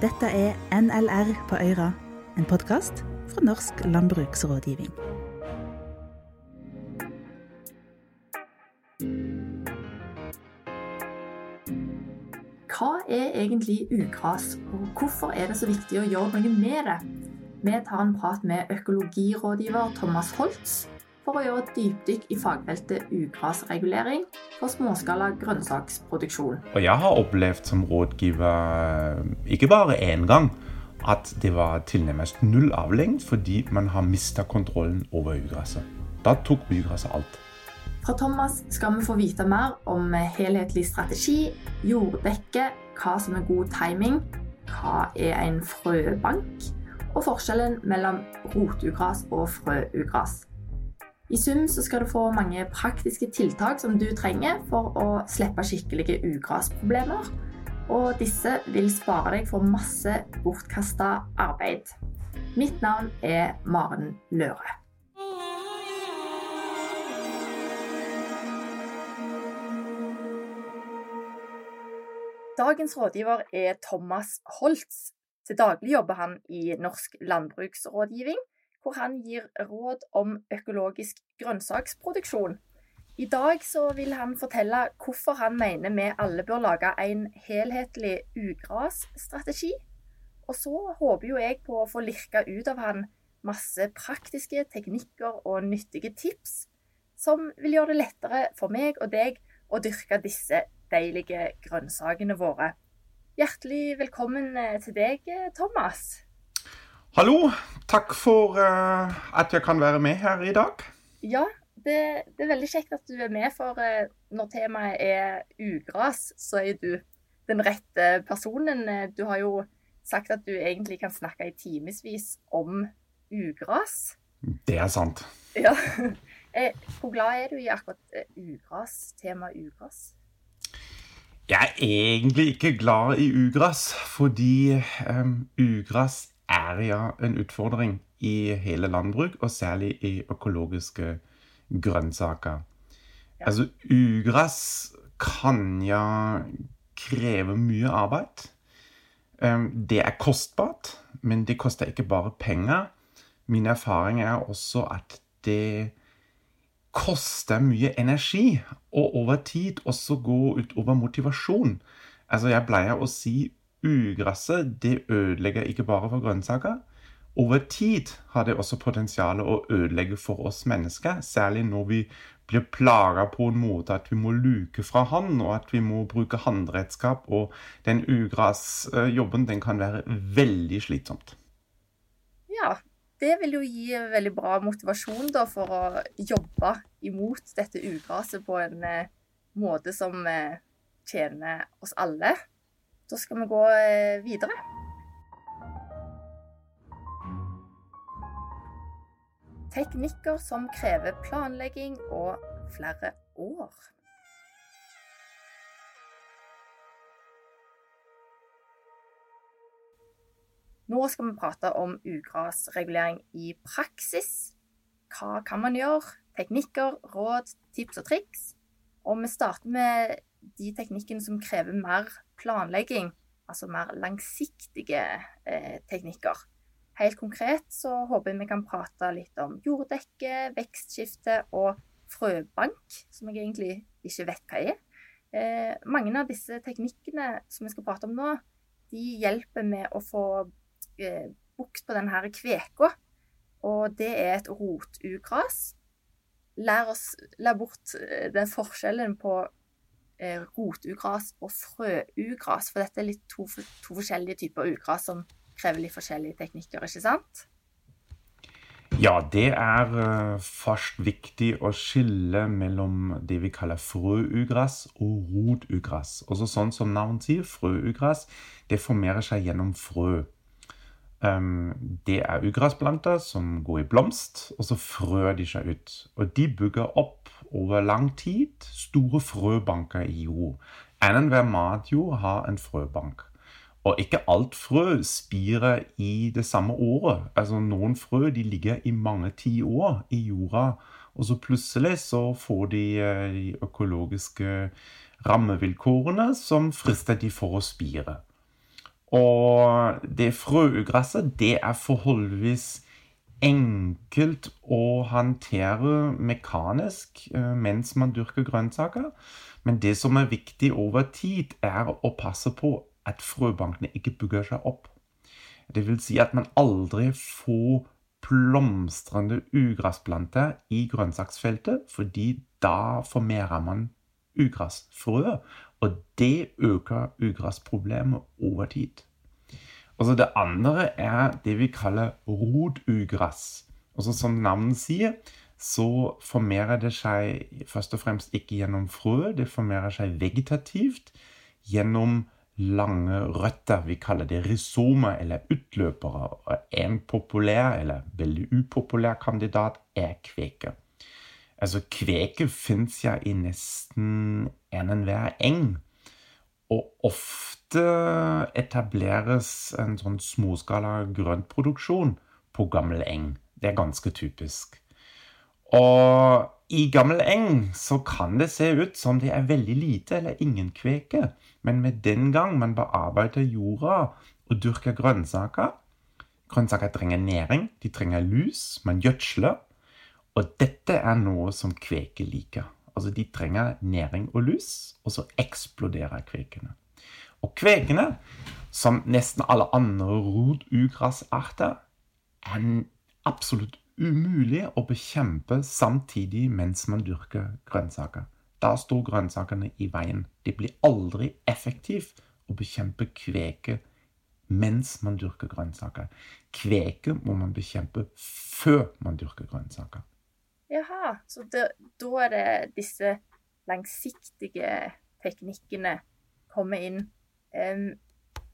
Dette er NLR på Øyra, en podkast fra Norsk landbruksrådgivning. Hva er egentlig ugras, og hvorfor er det så viktig å gjøre noe med det? Vi tar en prat med økologirådgiver Thomas Holtz for å gjøre et dypdykk i fagfeltet ugrasregulering for småskala grønnsaksproduksjon. Og jeg har opplevd som rådgiver ikke bare én gang at det var tilnærmet null avling fordi man har mista kontrollen over ugraset. Da tok ugraset alt. Fra Thomas skal vi få vite mer om helhetlig strategi, jorddekke, hva som er god timing, hva er en frøbank, og forskjellen mellom rotugras og frøugras. I sum så skal du få mange praktiske tiltak som du trenger for å slippe skikkelige ugrasproblemer. Og disse vil spare deg for masse bortkasta arbeid. Mitt navn er Maren Løre. Dagens rådgiver er Thomas Holtz. Til daglig jobber han i Norsk landbruksrådgivning, hvor han gir råd om økologisk grønnsaksproduksjon. I dag vil han fortelle hvorfor han mener vi alle bør lage en helhetlig ugrasstrategi. Og så håper jo jeg på å få lirka ut av han masse praktiske teknikker og nyttige tips som vil gjøre det lettere for meg og deg å dyrke disse deilige grønnsakene våre. Hjertelig velkommen eh, til deg, eh, Thomas. Hallo. Takk for uh, at jeg kan være med her i dag. Ja, det, det, er veldig kjekt at du er med, for uh, når temaet er ugras, så er du den rette personen. Du har jo sagt at du egentlig kan snakke i timevis om ugras. Det er sant. Ja. Hvor glad er du i akkurat ugras, temaet ugras? Jeg er egentlig ikke glad i ugras, fordi um, ugras er ja en utfordring i hele landbruk, og særlig i økologiske grønnsaker. Ja. Altså, ugras kan ja kreve mye arbeid. Um, det er kostbart, men det koster ikke bare penger. Min erfaring er også at det koster mye energi, og over tid også gå utover motivasjon. Altså, jeg pleier å si ugresset det ødelegger ikke bare for grønnsaker. Over tid har det også potensial å ødelegge for oss mennesker, særlig når vi blir plaga på en måte at vi må luke fra hånd, og at vi må bruke håndredskap. Og den ugrasjobben den kan være veldig slitsomt. Ja, det vil jo gi veldig bra motivasjon da, for å jobbe imot dette ugraset på en eh, måte som eh, tjener oss alle. Da skal vi gå eh, videre. Teknikker som krever planlegging og flere år. Nå skal vi prate om ugrasregulering i praksis. Hva kan man gjøre? Teknikker, råd, tips og triks. Og vi starter med de teknikkene som krever mer planlegging, altså mer langsiktige eh, teknikker. Helt konkret så håper jeg vi kan prate litt om jorddekke, vekstskifte og frøbank, som jeg egentlig ikke vet hva er. Eh, mange av disse teknikkene som vi skal prate om nå, de hjelper med å få eh, bukt på denne kveka. Og det er et rotugras. Lær, oss, lær bort eh, den forskjellen på rotugras og frøugras. For dette er litt to, to forskjellige typer ugras som krever litt forskjellige teknikker, ikke sant? Ja, det er uh, først viktig å skille mellom det vi kaller frøugras og rotugras. Også sånn som navnet sier, frøugras, det formerer seg gjennom frø. Um, det er ugrasplanter som går i blomst, og så frør de seg ut. Og de bygger opp over lang tid store frøbanker i jord. Annenhver matjord har en frøbank. Og ikke alt frø spirer i det samme året. Altså Noen frø de ligger i mange tiår i jorda, og så plutselig så får de eh, de økologiske rammevilkårene som frister de for å spire. Og det frøugresset, det er forholdsvis enkelt å håndtere mekanisk eh, mens man dyrker grønnsaker. Men det som er viktig over tid, er å passe på at frøbankene ikke bygger seg opp. Det vil si at man aldri får blomstrende ugrassplanter i grønnsaksfeltet, fordi da formerer man ugrasfrø, og det øker ugrasproblemet over tid. Altså det andre er det vi kaller rotugress. Altså som navnet sier, så formerer det seg først og fremst ikke gjennom frø, det formerer seg vegetativt gjennom lange røtter. Vi kaller det risomer eller utløpere. Og en populær eller veldig upopulær kandidat er kveke. Altså Kveke fins ja i nesten enhver eng. Og ofte etableres en sånn småskala grøntproduksjon på gammel eng. Det er ganske typisk. Og i gammel eng så kan det se ut som det er veldig lite eller ingen kveke. Men med den gang man bearbeider jorda og dyrker grønnsaker Grønnsaker trenger næring, de trenger lus, man gjødsler. Og dette er noe som kveke liker. Altså De trenger næring og lus, og så eksploderer kvekene. Og kvekene, som nesten alle andre rotugrasarter, er absolutt umulig å bekjempe samtidig mens man dyrker grønnsaker. Da står grønnsakene i veien. Det blir aldri effektivt å bekjempe kveke mens man dyrker grønnsaker. Kveke må man bekjempe før man dyrker grønnsaker. Jaha, så det, da er det disse langsiktige teknikkene kommer inn. Um,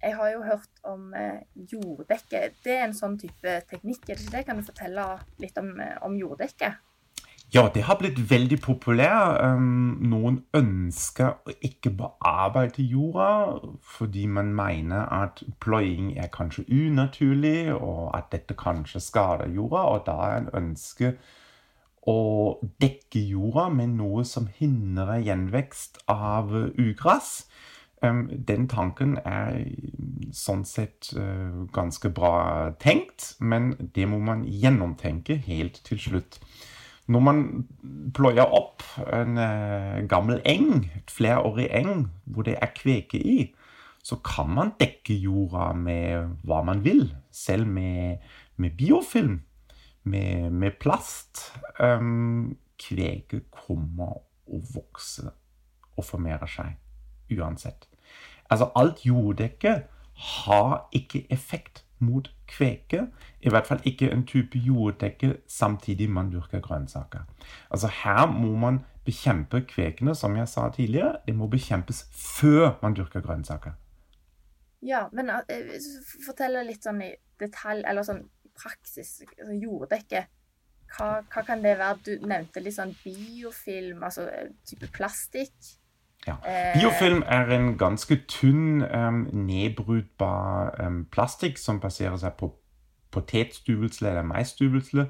jeg har jo hørt om uh, jorddekke. Det er en sånn type teknikk. Er det ikke det? Kan du fortelle litt om, uh, om jorddekke? Ja, det har blitt veldig populær. Um, noen ønsker å ikke bearbeide jorda fordi man mener at pløying er kanskje unaturlig, og at dette kanskje skader jorda. Og da er en ønske å dekke jorda med noe som hindrer gjenvekst av ugress. Den tanken er sånn sett eh, ganske bra tenkt, men det må man gjennomtenke helt til slutt. Når man pløyer opp en eh, gammel eng, et flerårig eng, hvor det er kveke i, så kan man dekke jorda med hva man vil, selv med, med biofilm med, med plast. Um, kveget kommer å vokse og formerer seg uansett. Altså, alt jorddekke har ikke effekt mot kveke. I hvert fall ikke en type jorddekke samtidig man dyrker grønnsaker. Altså, her må man bekjempe kvekene, som jeg sa tidligere. Det må bekjempes før man dyrker grønnsaker. Ja, men uh, fortell litt sånn i detalj, eller sånn praksis, altså jorddekke, hva, hva, kan det være? Du nevnte litt sånn biofilm, altså eh, type plastikk. Ja. Eh, biofilm er en ganske tynn, um, nedbrutbar um, plastikk som baserer seg på potetstuvelsle eller maisstuvelsle.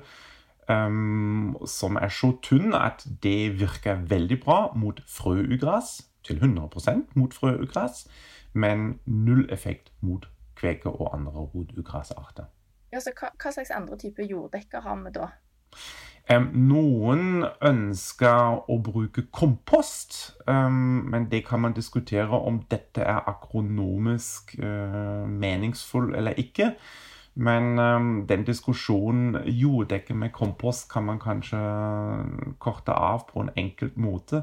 Um, som er så tynn at det virker veldig bra mot frøugras. Til 100% mot frøugras, men null effekt mot kveke og andre rotugrasarter. Ja, så hva, hva slags andre typer jorddekker har vi da? Noen ønsker å bruke kompost, men det kan man diskutere om dette er akronomisk uh, meningsfull eller ikke. Men den diskusjonen jorddekke med kompost kan man kanskje korte av på en enkelt måte.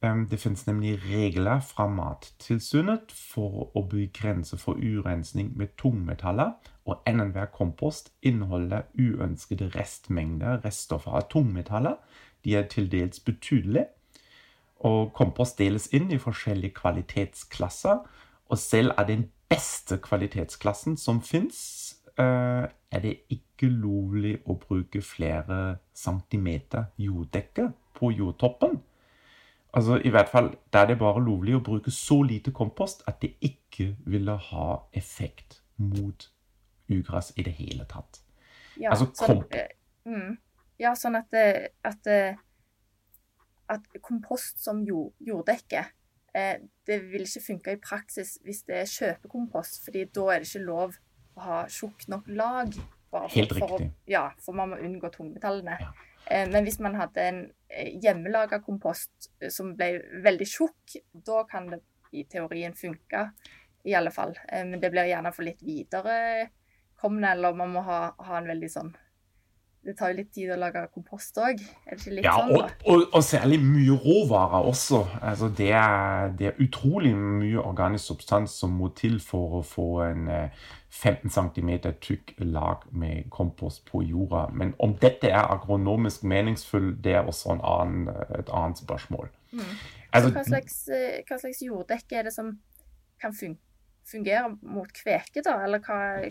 Det finnes nemlig regler fra Mattilsynet for å begrense for urensning med tungmetaller, og enhver kompost inneholder uønskede restmengder reststoffer av tungmetaller. De er til dels betydelige. Og kompost deles inn i forskjellige kvalitetsklasser, og selv av den beste kvalitetsklassen som fins, eh, er det ikke lovlig å bruke flere centimeter jorddekke på jordtoppen. Altså i hvert fall, Da er det bare lovlig å bruke så lite kompost at det ikke ville ha effekt mot ugress i det hele tatt. Ja, altså, sånn, mm, ja, sånn at, at, at, kompost som jord, jorddekke Eh, det vil ikke funke i praksis hvis det er kjøpekompost, fordi da er det ikke lov å ha tjukt nok lag. For, Helt riktig. For, ja, for man må unngå tungmetallene. Ja. Eh, men hvis man hadde en eh, hjemmelaga kompost som ble veldig tjukk, da kan det i teorien funke, i alle fall. Men det blir gjerne for litt viderekomne, eller man må ha, ha en veldig sånn det tar jo litt tid å lage kompost òg. Er det ikke litt ja, sånn? Og, og, og, særlig mye råvarer også. Altså, det, er, det, er, utrolig mye organisk substans som må til for å få en 15 cm tykk lag med kompost på jorda. Men om dette er agronomisk meningsfullt, det er også annen, et annet spørsmål. Mm. Altså, hva, slags, eh, hva, slags, jorddekke er det som kan fungere mot kveke, da? Eller hva,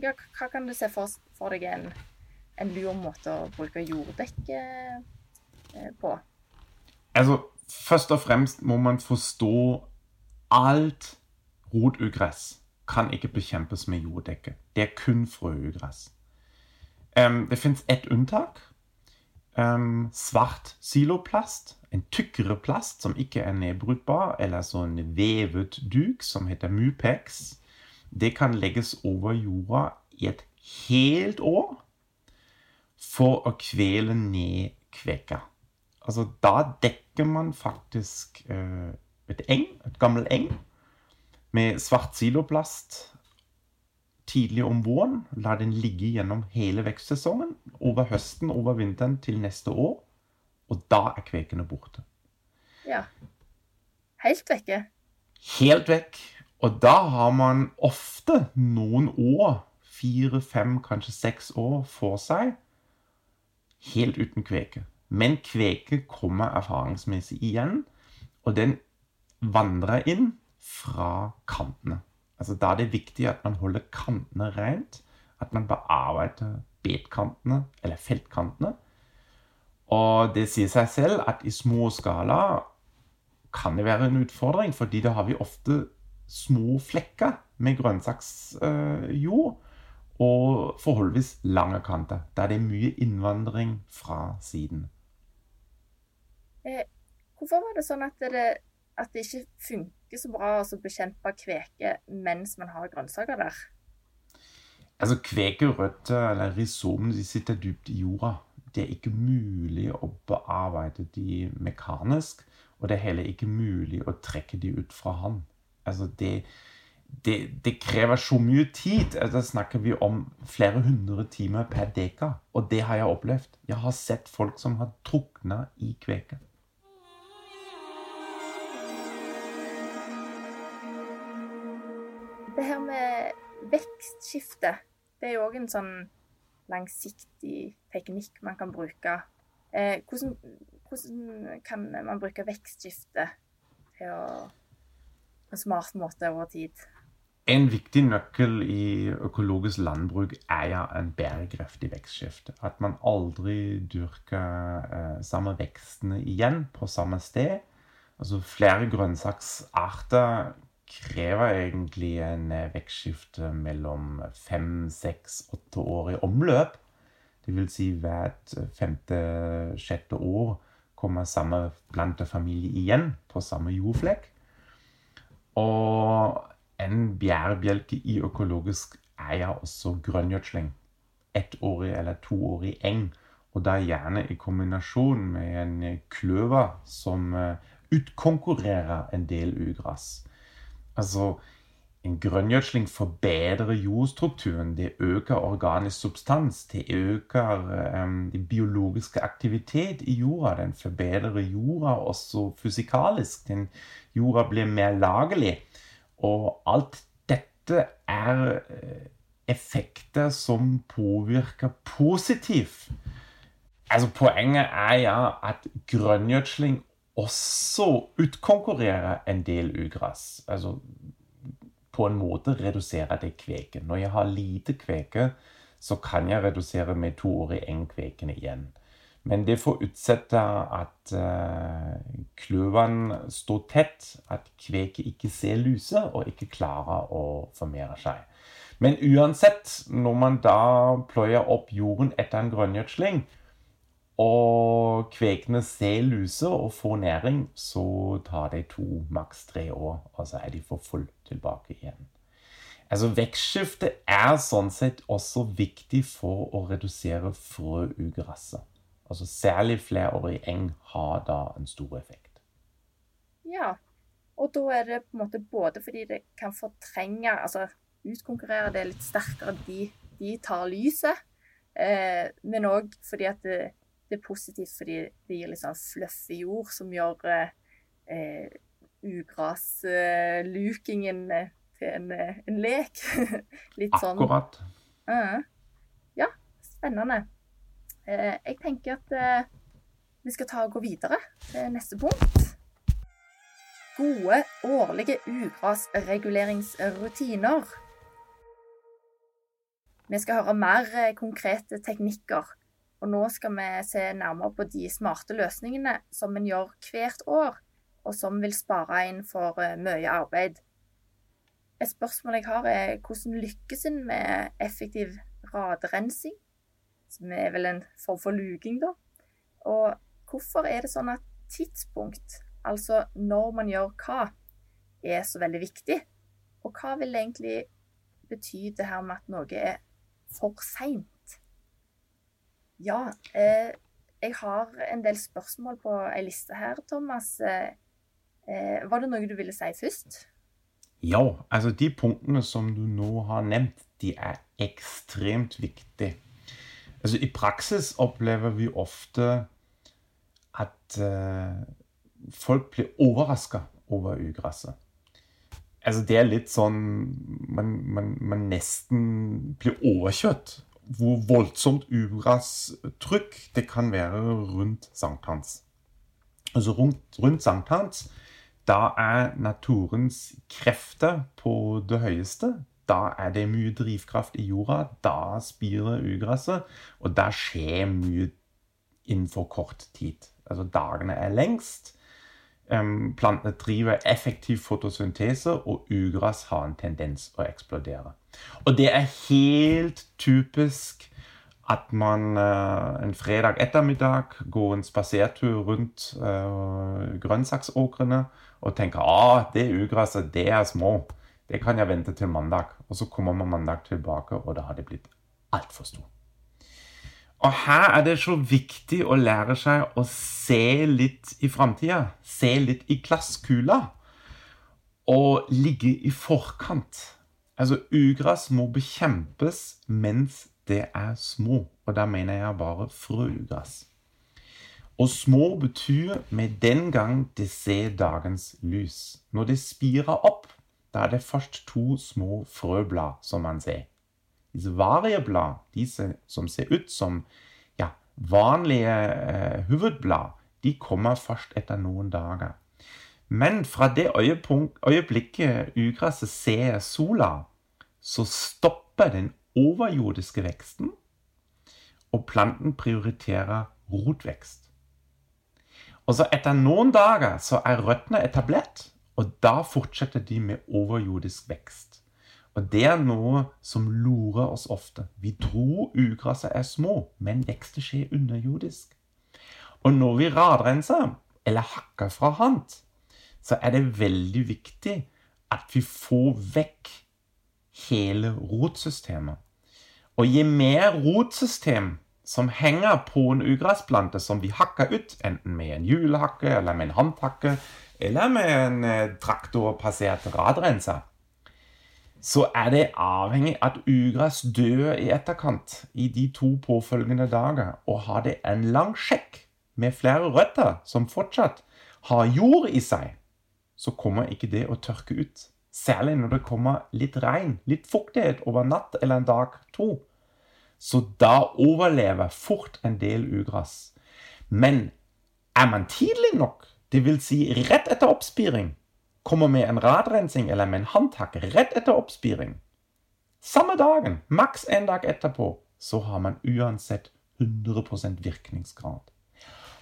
ja, hva kan du se for, for deg en en lur måte å bruke jorddekke eh, på? Altså, først og fremst må man forstå alt rotugress kan ikke bekjempes med jorddekke. Det er kun frøugress. Um, det fins ett unntak. Um, svart siloplast. En tykkere plast som ikke er nedbruttbar, eller sånn vevet duk som heter Mupex. Det kan legges over jorda i et helt år for å kvele ned kveka. Altså, da dekker man faktisk eh, et eng, et gammel eng, med svart siloplast tidlig om våren. La den ligge gjennom hele vekstsesongen, over høsten, over vinteren til neste år. Og da er kvekene borte. Ja. Helt vekke? Helt vekk. Og da har man ofte noen år, fire, fem, kanskje seks år, for seg helt uten kveke. Men kveke kommer erfaringsmessig igjen, og den vandrer inn fra kantene. Altså Da er det viktig at man holder kantene rent, at man bearbeider betkantene, eller feltkantene. Og det sier seg selv at i små skala kan det være en utfordring, fordi da har vi ofte små flekker med grønnsaksjord. Og forholdsvis lange kanter. der det er mye innvandring fra siden. Eh, hvorfor var det sånn at det, at det ikke funker så bra å bekjempe kveke mens man har grønnsaker der? Altså, Kvekerøtter eller rhizomene de sitter dypt i jorda. Det er ikke mulig å bearbeide de mekanisk. Og det er heller ikke mulig å trekke de ut fra hånd. Altså, det, det, det, krever så mye tid. Da snakker vi om flere hundre timer per deka. Og det har jeg opplevd. Jeg har sett folk som har drukna i kveke. Det her med vekstskifte, det er jo òg en sånn langsiktig teknikk man kan bruke. Eh, hvordan, hvordan, kan man bruke vekstskifte til å, en smart måte over tid? En viktig nøkkel i økologisk landbruk er ja en bærekraftig vekstskifte. At man aldri dyrker eh, samme vekstene igjen på samme sted. Altså Flere grønnsaksarter krever egentlig en eh, vekstskifte mellom fem, seks, åtte år i omløp. Det vil si hvert femte, sjette år kommer samme plantefamilie igjen på samme jordflekk. Og en bærebjelke i økologisk er ja også grønngjødsling. Ettårig eller toårig eng. Og da gjerne i kombinasjon med en kløver som eh, utkonkurrerer en del ugress. Altså, en grønngjødsling forbedrer jordstrukturen. Det øker organisk substans. Det øker um, den biologiske aktivitet i jorda. Den forbedrer jorda også fysikalisk. Den jorda blir mer lagelig. Og alt dette er eh, effekter som påvirker positivt. Altså Poenget er ja at grønngjødsling også utkonkurrerer en del ugress. Altså på en måte redusere det kveke. Når jeg har lite kveke, så kan jeg redusere med to år i engkvekene igjen. Men det forutsetter at uh, kløvene står tett, at kveket ikke ser lyset og ikke klarer å formere seg. Men uansett, når man da pløyer opp jorden etter en grønngjødsling, Og kvekene ser luse og får næring, så tar det to, maks tre år, og så er de for fullt tilbake igjen. Altså Vekstskifte er sånn sett også viktig for å redusere frøugresset. Altså Særlig flerårig eng har da en stor effekt. Ja, og da er det på en måte både fordi det kan fortrenge, altså utkonkurrere det litt sterkere, de, de tar lyset, eh, men òg fordi at det, det er positivt fordi det gir litt sånn fluffy jord som gjør eh, ugraslukingen eh, til en, eh, en, lek. litt sånn Akkurat. Uh, ja, spennende. Eh, jeg tenker at eh, vi skal ta og gå videre til neste punkt. Gode årlige ugrasreguleringsrutiner. Vi skal høre mer konkrete teknikker og nå skal vi se nærmere på de smarte løsningene som en gjør hvert år, og som vil spare inn for eh, mye arbeid. Et spørsmål jeg har, er hvordan lykkes en med effektiv radrensing? Som er vel en form for luking, da. Og hvorfor er det sånn at tidspunkt, altså når man gjør hva, er så veldig viktig? Og hva vil egentlig bety det her med at noe er for seint? Ja, eh, jeg har en del spørsmål på ei liste her, Thomas. Eh, var det noe du ville si først? Ja, altså de punktene som du nå har nevnt, de er ekstremt viktige. Altså I praksis opplever vi ofte at eh, folk blir overraska over ugresset. Altså Det er litt sånn man, man, man nesten blir overkjørt hvor voldsomt ugrasstrykk det kan være rundt sankthans. Altså rundt, rundt sankthans, da er naturens krefter på det høyeste. Da er det mye drivkraft i jorda. Da spirer ugresset. Og da skjer mye innenfor kort tid. Altså dagene er lengst. Plantene driver effektiv fotosyntese, og ugress har en tendens å eksplodere. Og det er helt typisk at man uh, en fredag ettermiddag går en spasertur rundt uh, grønnsaksåkrene og tenker at det ugresset, det er små. Det kan jeg vente til mandag. Og så kommer man mandag tilbake, og da har det blitt altfor stort. Og her er det så viktig å lære seg å se litt i framtida. Se litt i glasskula. Og ligge i forkant. Altså, ugress må bekjempes mens det er små. Og da mener jeg bare frøugress. Og små betyr med den gang det ser dagens lys. Når det spirer opp, da er det først to små frøblad som man ser. Disse varieblad, disse som ser ut som ja, vanlige eh, hovedblad, de kommer først etter noen dager. Men fra det øyeblikket ugresset ser sola, så stopper den overjordiske veksten, og planten prioriterer rotvekst. Og så Etter noen dager så er røttene etablert, og da fortsetter de med overjordisk vekst. Og det er noe som lurer oss ofte. Vi tror ugresset er små, men vekster skjer underjordisk. Og når vi radrenser, eller hakker fra hånd, så er det veldig viktig at vi får vekk hele rotsystemet. Og gi mer rotsystem som henger på en ugressplante som vi hakker ut, enten med en hjulhakke eller med en håndhakke, eller med en traktorpassert radrenser, så er det avhengig at ugress dør i etterkant i de to påfølgende dager, og har det en lang sjekk med flere røtter som fortsatt har jord i seg, så kommer ikke det å tørke ut. Særlig når det kommer litt regn, litt fuktighet over natt eller en dag to. Så da overlever fort en del ugress. Men er man tidlig nok, dvs. Si rett etter oppspiring, kommer med en radrensing eller med en håndtak rett etter oppspiring, samme dagen, maks en dag etterpå, så har man uansett 100 virkningsgrad.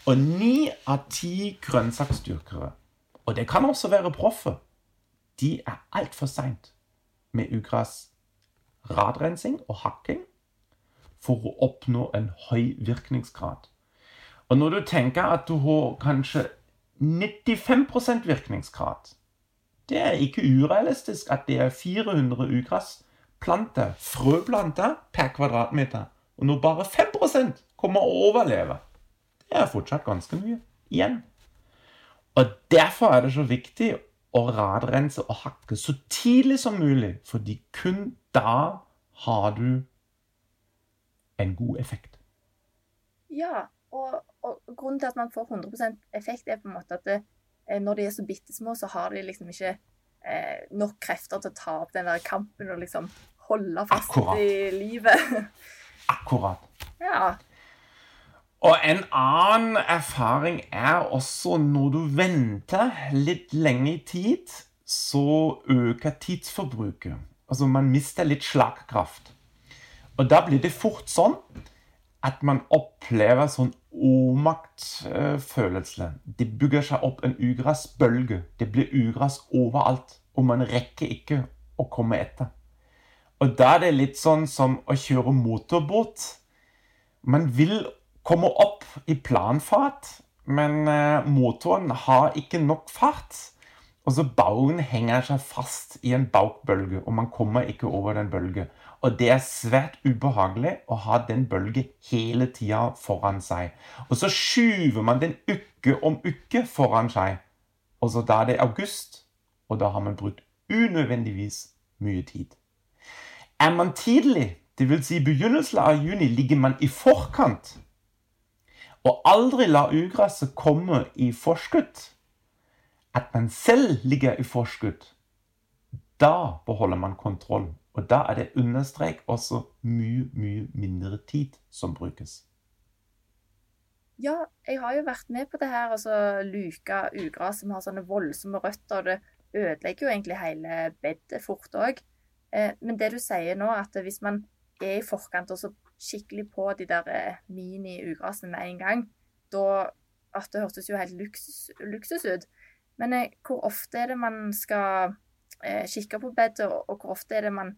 Og ni av ti grønnsaksdyrkere, og det kan også være proffe, de er altfor seint med ugress, radrensing og hakking for å oppnå en høy virkningsgrad. Og når du tenker at du har kanskje 95% virkningsgrad Det er ikke urealistisk at det er 400 ugrasplanter, frøplanter, per kvadratmeter. Og når bare 5% kommer å overleve, det er fortsatt ganske mye igjen. Og derfor er det så viktig å radrense og hakke så tidlig som mulig, fordi kun da har du en god effekt. Ja, og, og grunnen til at man får 100% effekt, er på en måte at det, når de er så bitte små, så har de liksom ikke eh, nok krefter til å ta opp den der kampen og liksom holde fast Akkurat. i livet. Akkurat. ja. Og en annen erfaring er også når du venter litt lenge i tid, så øker tidsforbruket. Altså man mister litt slagkraft. Og da blir det fort sånn at man opplever sånn overmaktfølelse. Det bygger seg opp en ugressbølge. Det blir ugress overalt, og man rekker ikke å komme etter. Og da er det litt sånn som å kjøre motorbåt. Man vil komme opp i planfart, men eh, motoren har ikke nok fart. Og så baugen henger seg fast i en baukbølge, og man kommer ikke over den bølge. Og det er svært ubehagelig å ha den bølgen hele tida foran seg. Og så skyver man den uke om uke foran seg. Og så da er det august, og da har man brukt unødvendigvis mye tid. Er man tidlig, dvs. Si begynnelsen av juni, ligger man i forkant. Og aldri la ugresset komme i forskudd. At man selv ligger i forskudd. Da beholder man kontroll. Og da er det understrek også mye, mye mindre tid som brukes. Ja, jeg har jo vært med på det her, altså luka ugras som har sånne voldsomme røtter. Det ødelegger jo egentlig hele bedet fort òg. Eh, men det du sier nå, at hvis man er i forkant og så skikkelig på de der eh, mini-ugrasene med en gang, da at Det hørtes jo helt luksus, luksus ut. Men eh, hvor ofte er det man skal eh, kikke på bedet, og, hvor ofte er det man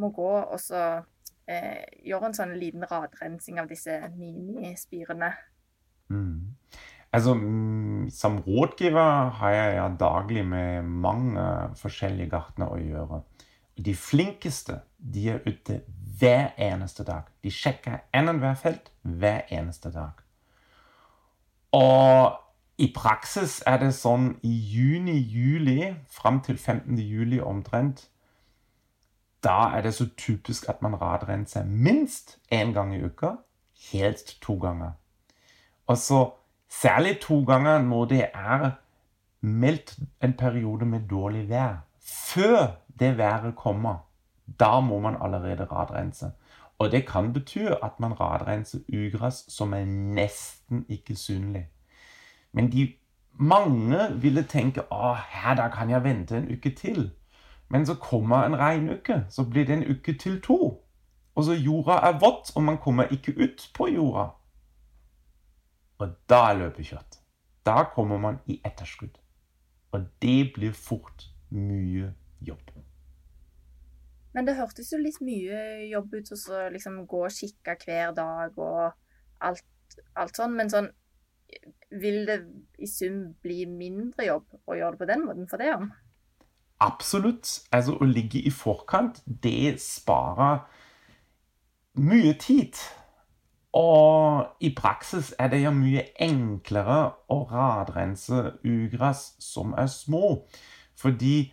må gå og så eh, gjøre en sånn liten radrensing av disse minispirene? Mm. Altså, mm, Som rådgiver har jeg ja daglig med mange forskjellige gartnere å gjøre. De flinkeste de er ute hver eneste dag. De sjekker annenhver felt hver eneste dag. Og i praksis er det sånn i juni-juli, fram til 15. juli omtrent, da er det så typisk at man radrenser minst én gang i uka. Helst to ganger. Og så særlig to ganger når det er meldt en periode med dårlig vær. Før det været kommer, da må man allerede radrense. Og det kan bety at man radrenser ugress som er nesten ikke synlig. Men de mange ville tenke å, her da kan jeg vente en uke til. Men så kommer en regnuke, så blir det en uke til to. Og så jorda er vått, og man kommer ikke ut på jorda. Og da er løpet kjørt. Da kommer man i etterskudd. Og det blir fort mye jobb. Men det hørtes jo litt mye jobb ut å liksom gå og kikke hver dag og alt, alt sånn. Men sånn Vil det i sum bli mindre jobb å gjøre det på den måten for det om? Absolutt. Altså, å ligge i forkant, det sparer mye tid. Og i praksis er det jo mye enklere å radrense ugress som er små. Fordi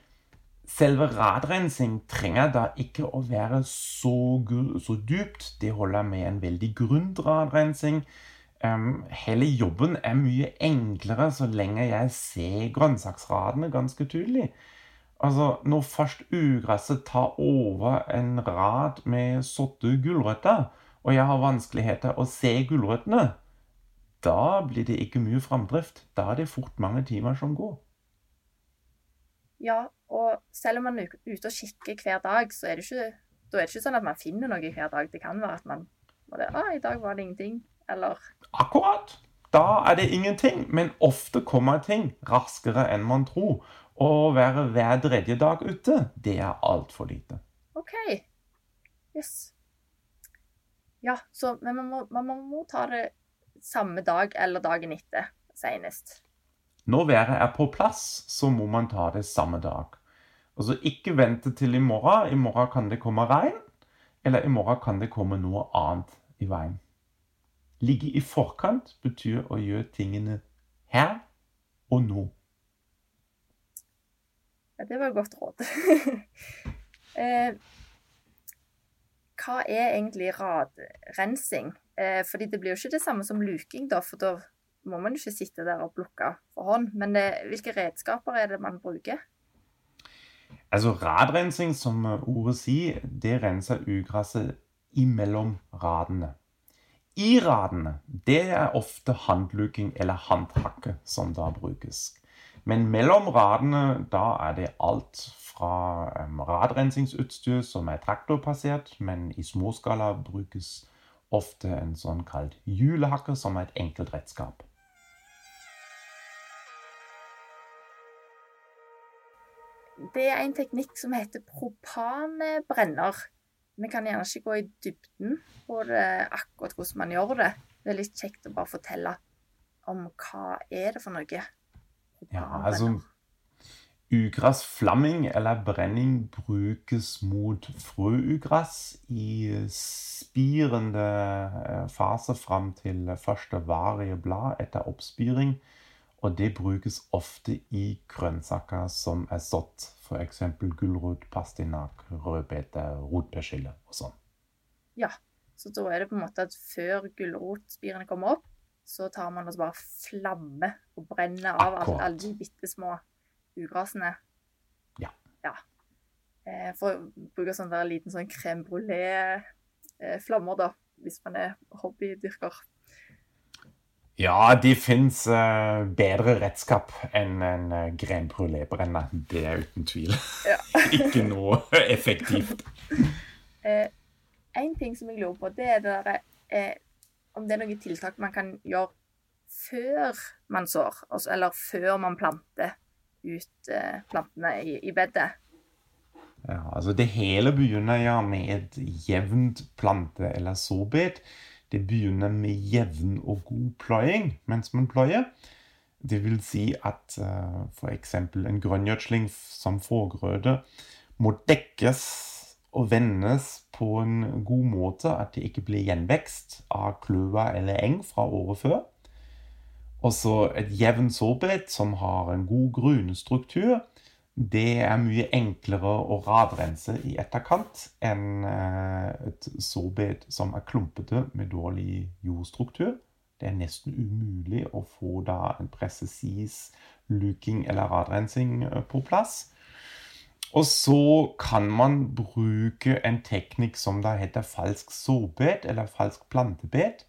selve radrensing trenger da ikke å være så, så dypt. Det holder med en veldig grunn radrensing. Um, hele jobben er mye enklere så lenge jeg ser grønnsaksradene ganske tydelig. Altså, Når først ugresset tar over en rad med sådde gulrøtter, og jeg har vanskeligheter å se gulrøttene, da blir det ikke mye framdrift. Da er det fort mange timer som går. Ja, og selv om man er ute og kikker hver dag, så er det ikke, da er det ikke sånn at man finner noe hver dag. Det kan være at man bare, ah, i dag var det ingenting eller Akkurat. Da er det ingenting, men ofte kommer ting raskere enn man tror. Å være hver tredje dag ute, det er altfor lite. OK. Yes. Ja, så, men man må, man må ta det samme dag eller dagen etter senest. Når været er på plass, så må man ta det samme dag. Altså ikke vente til i morgen. I morgen kan det komme regn, eller i morgen kan det komme noe annet i veien. Ligge i forkant betyr å gjøre tingene her og nå. Ja, det var et godt råd. eh, hva er egentlig radrensing? Eh, fordi det blir jo ikke det samme som luking, da, for da må man jo ikke sitte der og plukke for hånd. Men eh, hvilke redskaper er det man bruker? Altså Radrensing, som ordet sier, det renser ugresset imellom radene. I radene, det er ofte handluking eller handhakke som da brukes. Men mellom radene, da er det alt fra um, radrensingsutstyr som er traktorpassert, men i småskala brukes ofte en sånn kalt hjulehakke, som er et enkelt redskap. Det er en teknikk som heter propanbrenner. Vi kan gjerne ikke gå i dybden på det, akkurat hvordan man gjør det. Det er litt kjekt å bare fortelle om hva er det for noe. Ja, altså Ugressflamming eller brenning brukes mot frøugress i spirende eh, fase fram til første varige blad etter oppspiring. Og det brukes ofte i grønnsaker som er sådd, f.eks. gulrot, pastinakk, rødbete, rotpersille og sånn. Ja, så da er det på en måte at før gulrotspirene kommer opp, så tar man og bare flamme og brenner av alle, alle de bitte små ugrasene. Ja. ja. Eh, for å bruke sånn der liten sånn crème brulé-flammer, da, hvis man er hobbydyrker. Ja, de fins uh, bedre redskap enn en uh, crème brulé-brenner. Det er uten tvil. Ja. Ikke noe effektivt. uh, en ting som jeg lurer på, det er det der, uh, om det er noen tiltak man kan gjøre før man sår, altså, eller før man planter ut eh, plantene i, i, bedet. Ja, altså Det hele begynner ja med et jevnt plante- eller såbed. Det begynner med jevn og god pløying mens man pløyer. Det vil si at uh, eh, f.eks. en grønngjødsling som forgrøde må dekkes og vendes på en god måte, at det ikke blir gjenvekst av kløver eller eng fra året før. Og så et jevnt såbed som har en god grunnstruktur, det er mye enklere å radrense i etterkant enn eh, et sårbed som er klumpete med dårlig jordstruktur. Det er nesten umulig å få da en presis luking eller radrensing eh, på plass. Og så kan man bruke en teknikk som da heter falsk sårbed eller falsk plantebed.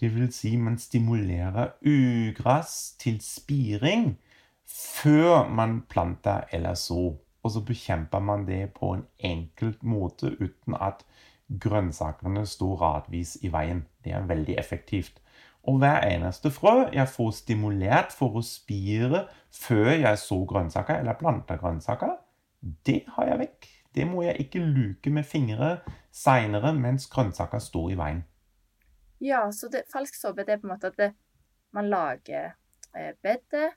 Det vil si man stimulerer ugress til spiring før man planter eller så. Og så bekjemper man det på en enkelt måte uten at grønnsakene står radvis i veien. Det er veldig effektivt. Og hver eneste frø jeg får stimulert for å spire før jeg så grønnsaker eller planter grønnsaker, det har jeg vekk. Det må jeg ikke luke med fingre seinere mens grønnsaker står i veien. Ja, så det, falsk såpe er på en måte at det, man lager eh, bedet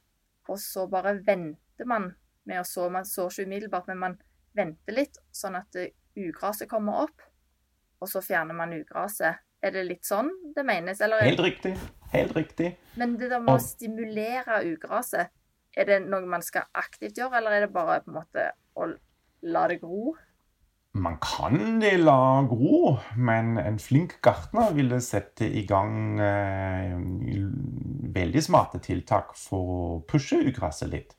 og så bare venter man med å så. Man sår ikke umiddelbart, men man venter litt, sånn at ugraset kommer opp. Og så fjerner man ugraset. Er det litt sånn det menes? Eller? Helt riktig. Helt riktig. Men det der med å stimulere ugraset, er det noe man skal aktivt gjøre, eller er det bare på en måte å la det gro? Man kan det la gro, men en flink gartner ville sette i gang eh, veldig smarte tiltak for å pushe ugresset litt.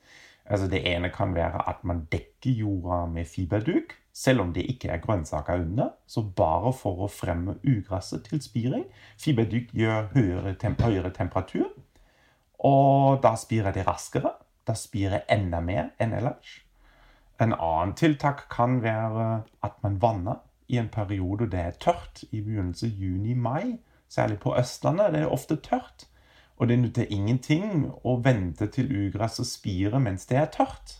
Altså Det ene kan være at man dekker jorda med fiberduk, selv om det ikke er grønnsaker under. Så bare for å fremme ugresset til spiring. Fiberduk gjør høyere, temp høyere temperatur, og da spirer det raskere. Da spirer enda mer enn ellers. En annen tiltak kan være at man vanner i en periode det er tørt, i begynnelsen juni-mai. Særlig på Østlandet. Det er ofte tørt. Og det nytter ingenting å vente til ugresset spirer mens det er tørt.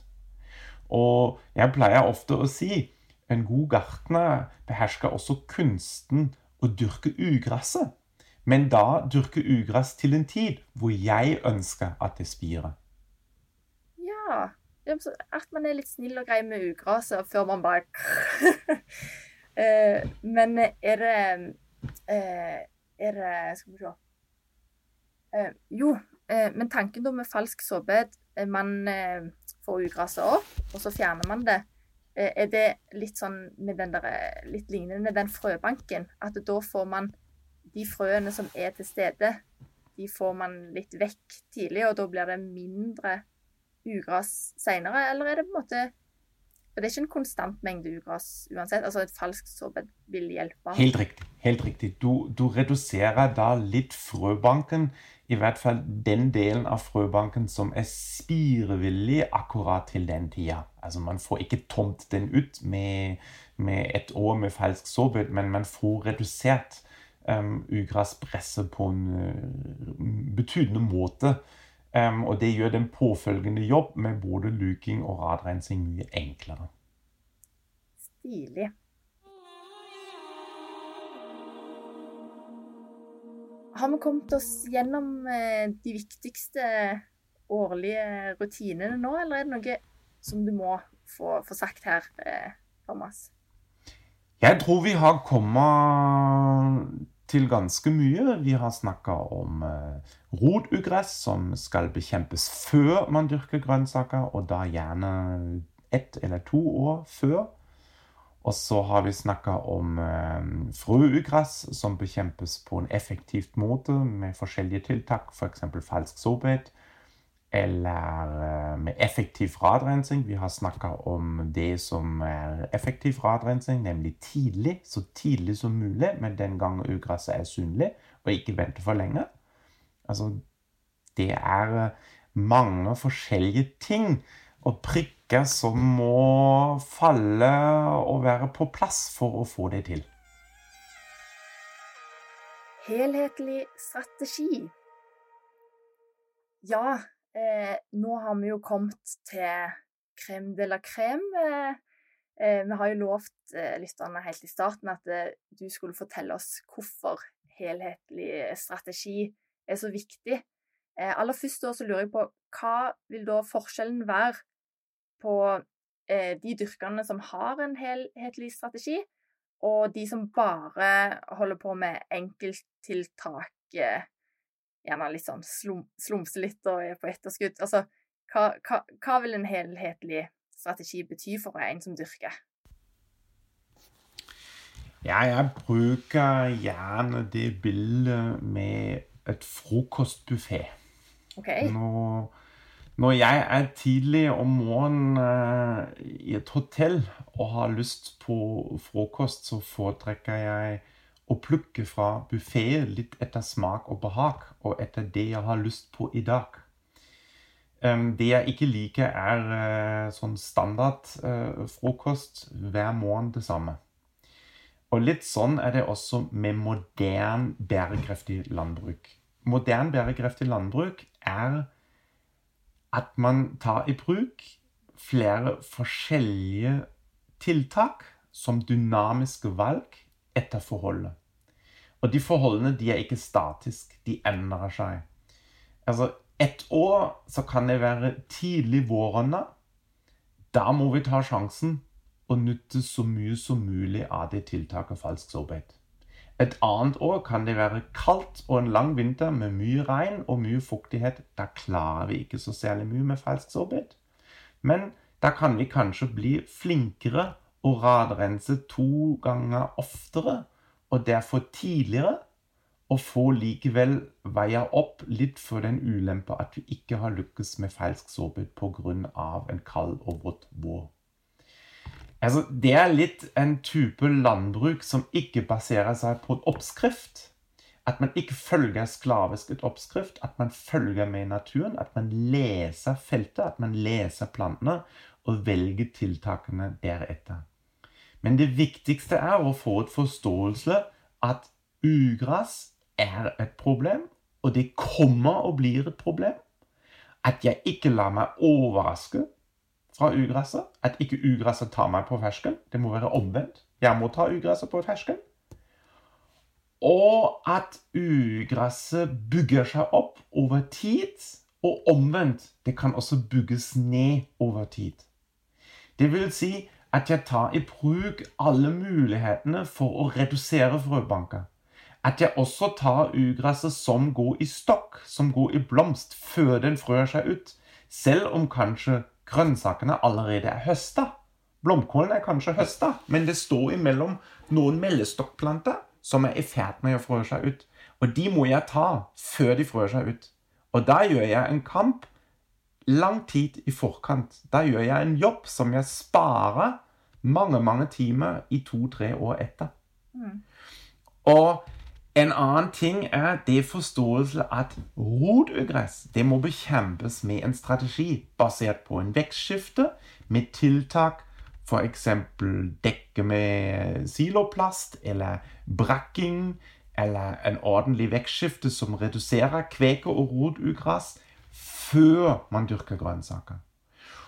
Og jeg pleier ofte å si en god gartner behersker også kunsten å dyrke ugresset. Men da dyrke ugress til en tid hvor jeg ønsker at det spirer. At man er litt snill og grei med ugraset før man bare eh, Men er det eh, Er det Skal vi se eh, Jo, men tanken da med falsk sårbarhet Man får ugraset opp, og så fjerner man det. Er det litt sånn med den der, litt lignende den frøbanken? At da får man de frøene som er til stede, de får man litt vekk tidlig, og da blir det mindre ugras seinere? Eller er det på en måte For det er ikke en konstant mengde ugras uansett. Altså et falskt såbed vil hjelpe. Helt riktig. helt riktig. Du, du reduserer da litt frøbanken. I hvert fall den delen av frøbanken som er spirevillig akkurat til den tida. Altså Man får ikke tomt den ut med, med et år med falsk såbed, men man får redusert um, ugraspresset på en uh, betydende måte. Um, og det gjør den påfølgende jobb med både luking og radrensing mye enklere. Stilig. Har vi kommet oss gjennom uh, de viktigste årlige rutinene nå, eller er det noe som du må få, få sagt her, uh, Thomas? Jeg tror vi har kommet til ganske mye. Vi har snakka om eh, rotugress, som skal bekjempes før man dyrker grønnsaker, og da gjerne ett eller to år før. Og så har vi snakka om eh, frøugress, som bekjempes på en effektivt måte med forskjellige tiltak, f.eks. For falsk sårbarhet eller eh, med effektiv radrensing. Vi har snakka om det som er effektiv radrensing, nemlig tidlig. Så tidlig som mulig, men den gang ugresset er synlig, og ikke vente for lenge. Altså, det er eh, mange forskjellige ting og prikker som må falle og være på plass for å få det til. Helhetlig strategi. Ja, Eh, nå har vi jo kommet til crème de la crème. Eh, eh, vi har jo lovt eh, lytterne helt i starten at eh, du skulle fortelle oss hvorfor helhetlig strategi er så viktig. Eh, aller først da så lurer jeg på hva vil da forskjellen være på de dyrkerne som har en helhetlig strategi, og de som bare holder på med enkelttiltak gjerne litt sånn slum, slumse litt og er på etterskudd. Altså, hva, hva, hva, vil en helhetlig strategi bety for en som dyrker? Ja, jeg bruker gjerne det bildet med et frokostbuffé. Okay. Når, når, jeg er tidlig om morgenen uh, i et hotell og har lyst på frokost, så foretrekker jeg å plukke fra buffeen litt etter smak og behag, og etter det jeg har lyst på i dag. Det jeg ikke liker, er eh, sånn standard eh, frokost hver morgen det samme. Og litt sånn er det også med moderne, bærekraftig landbruk. Moderne, bærekraftig landbruk er at man tar i bruk flere forskjellige tiltak som dynamiske valg etter forholdet. Og de forholdene de er ikke statiske. De endrer seg. Altså, ett år så kan det være tidlig våronna. Da må vi ta sjansen og nytte så mye som mulig av det tiltaket falsk sårbarhet. Et annet år kan det være kaldt og en lang vinter med mye regn og mye fuktighet. Da klarer vi ikke så særlig mye med falsk sårbarhet. Men da kan vi kanskje bli flinkere og radrense to ganger oftere og derfor tidligere, og få likevel veia opp litt for den ulempe at vi ikke har lykkes med falsk sårbarhet pga. en kald og våt vår. Altså, det er litt en type landbruk som ikke baserer seg på en oppskrift. At man ikke følger sklavisk et oppskrift, at man følger med i naturen. At man leser feltet, at man leser plantene og velger tiltakene deretter. Men det viktigste er å få et forståelse at ugress er et problem, og det kommer og blir et problem. At jeg ikke lar meg overraske fra ugresset. At ikke ugresset tar meg på fersken. Det må være omvendt. Jeg må ta ugresset på fersken. Og at ugresset bygger seg opp over tid, og omvendt. Det kan også bygges ned over tid. Det vil si at jeg tar i bruk alle mulighetene for å redusere frøbanker. At jeg også tar ugresset som går i stokk, som går i blomst, før den frør seg ut. Selv om kanskje grønnsakene allerede er høsta. Blomkålen er kanskje høsta, men det står imellom noen meldestokkplanter som er i ferd med å frø seg ut. Og de må jeg ta før de frør seg ut. Og da gjør jeg en kamp lang tid i forkant. Da gjør jeg en jobb som jeg sparer mange, mange timer i to-tre år etter. Mm. Og en annen ting er det forståelse at rotugress det må bekjempes med en strategi basert på en vekstskifte, med tiltak f.eks. dekke med siloplast eller brakking, eller en ordentlig vekstskifte som reduserer kveke- og rotugress før man dyrker grønnsaker.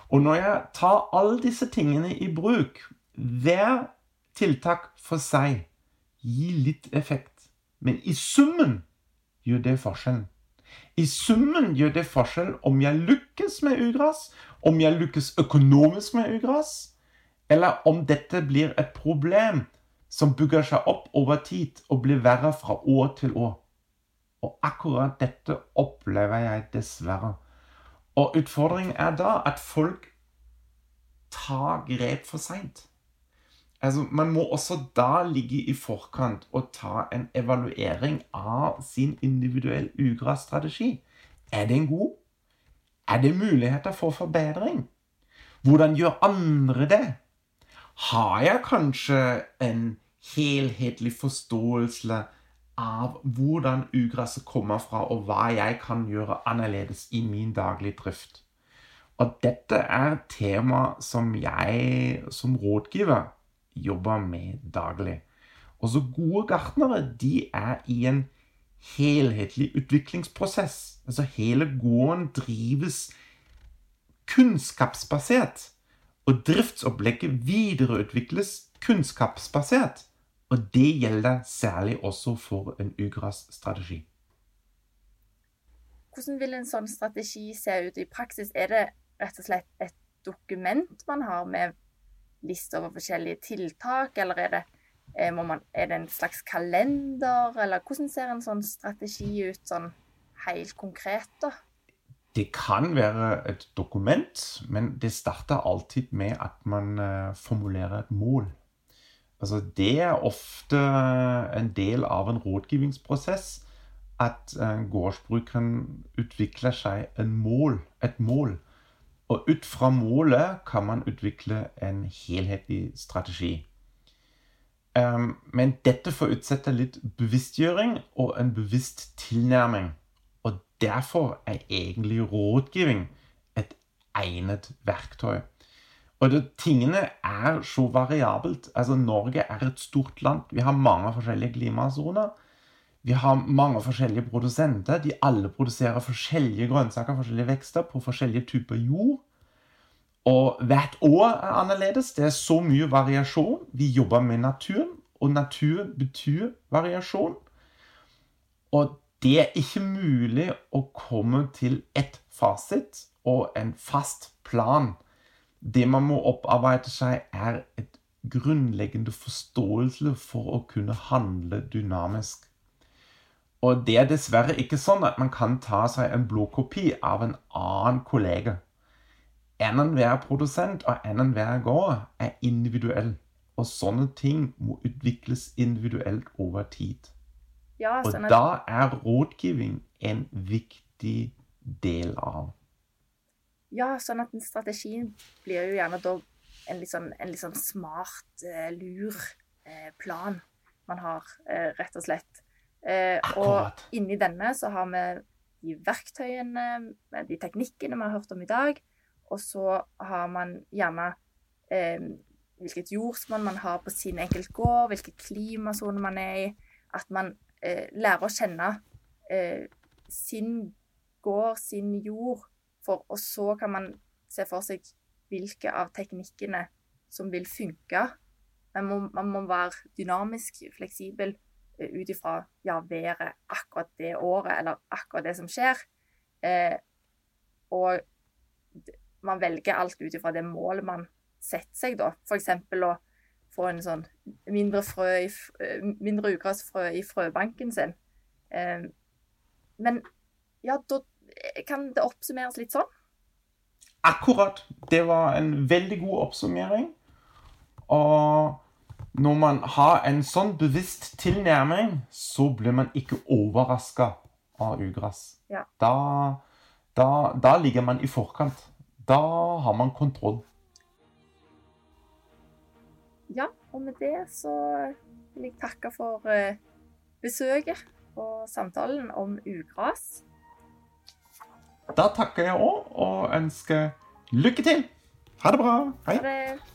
Og når jeg tar alle disse tingene i bruk, hver tiltak for seg gir litt effekt, men i summen gjør det forskjellen. I summen gjør det forskjell om jeg lykkes med ugress, om jeg lykkes økonomisk med ugress, eller om dette blir et problem som bygger seg opp over tid og blir verre fra år til år. Og akkurat dette opplever jeg dessverre. Og utfordringen er da at folk tar grep for seint. Altså, man må også da ligge i forkant og ta en evaluering av sin individuelle ugrasstrategi. Er den god? Er det muligheter for forbedring? Hvordan gjør andre det? har jeg kanskje en helhetlig forståelse av hvordan ugresset kommer fra, og hva jeg kan gjøre annerledes i min daglige drift. Og dette er tema som jeg som rådgiver jobber med daglig. Og så gode gartnere de er i en helhetlig utviklingsprosess. Altså hele gården drives kunnskapsbasert. Og driftsopplegget videreutvikles kunnskapsbasert. Og det gjelder særlig også for en ugrasstrategi. Hvordan vil en sånn strategi se ut i praksis? Er det rett og slett et dokument man har med liste over forskjellige tiltak, eller er det, eh, man, er det en slags kalender, eller hvordan ser en sånn strategi ut sånn helt konkret, da? Det kan være et dokument, men det starter alltid med at man uh, formulerer et mål. Altså, det er ofte en del av en rådgivningsprosess at uh, gårdsbrukeren utvikler seg mål, et mål. Og ut fra målet kan man utvikle en helhetlig strategi. Um, men dette forutsetter litt bevisstgjøring og en bevisst tilnærming. Og Derfor er egentlig rådgivning et egnet verktøy. Og det, tingene er så variabelt. Altså, Norge er et stort land. Vi har mange forskjellige klimasoner. Vi har mange forskjellige produsenter. De alle produserer forskjellige grønnsaker forskjellige vekster på forskjellige typer jord. Og hvert år er annerledes. Det er så mye variasjon. Vi jobber med naturen, og natur betyr variasjon. Og det er ikke mulig å komme til ett fasit og en fast plan. Det man må opparbeide seg, er et grunnleggende forståelse for å kunne handle dynamisk. Og det er dessverre ikke sånn at man kan ta seg en blåkopi av en annen kollega. Enhver produsent og enhver gård er individuell, og sånne ting må utvikles individuelt over tid. Ja, og sånn at... da er rådgivning en viktig del av. Ja, sånn at strategien blir jo gjerne da en litt sånn, en litt sånn smart, uh, lur uh, plan man har, uh, rett og slett. og inni denne så har vi de verktøyene, de teknikkene vi har hørt om i dag. Og så har man gjerne hvilket jordsmonn man har på sin enkelt gård, hvilke klimasone man er i. At man eh, lærer å kjenne eh, sin gård, sin jord, for, og så kan man se for seg hvilke av teknikkene som vil funke. Man må, man må være dynamisk, fleksibel eh, ut ifra ja, været akkurat det året, eller akkurat det som skjer. Eh, og man velger alt ut ifra det målet man setter seg, da. F.eks. å få en sånn mindre, frø i, eh, mindre ugressfrø i frøbanken sin. Eh, men ja, da kan det oppsummeres litt sånn. Akkurat. Det var en veldig god oppsummering. Og når man har en sånn bevisst tilnærming, så blir man ikke overraska av ugress. Ja. Da, da, da ligger man i forkant. Da har man kontroll. Ja, og med det så vil jeg takke for eh, besøket og samtalen om ugras. Da takker jeg òg og ønsker lykke til. Ha det bra. Hei. Ha det.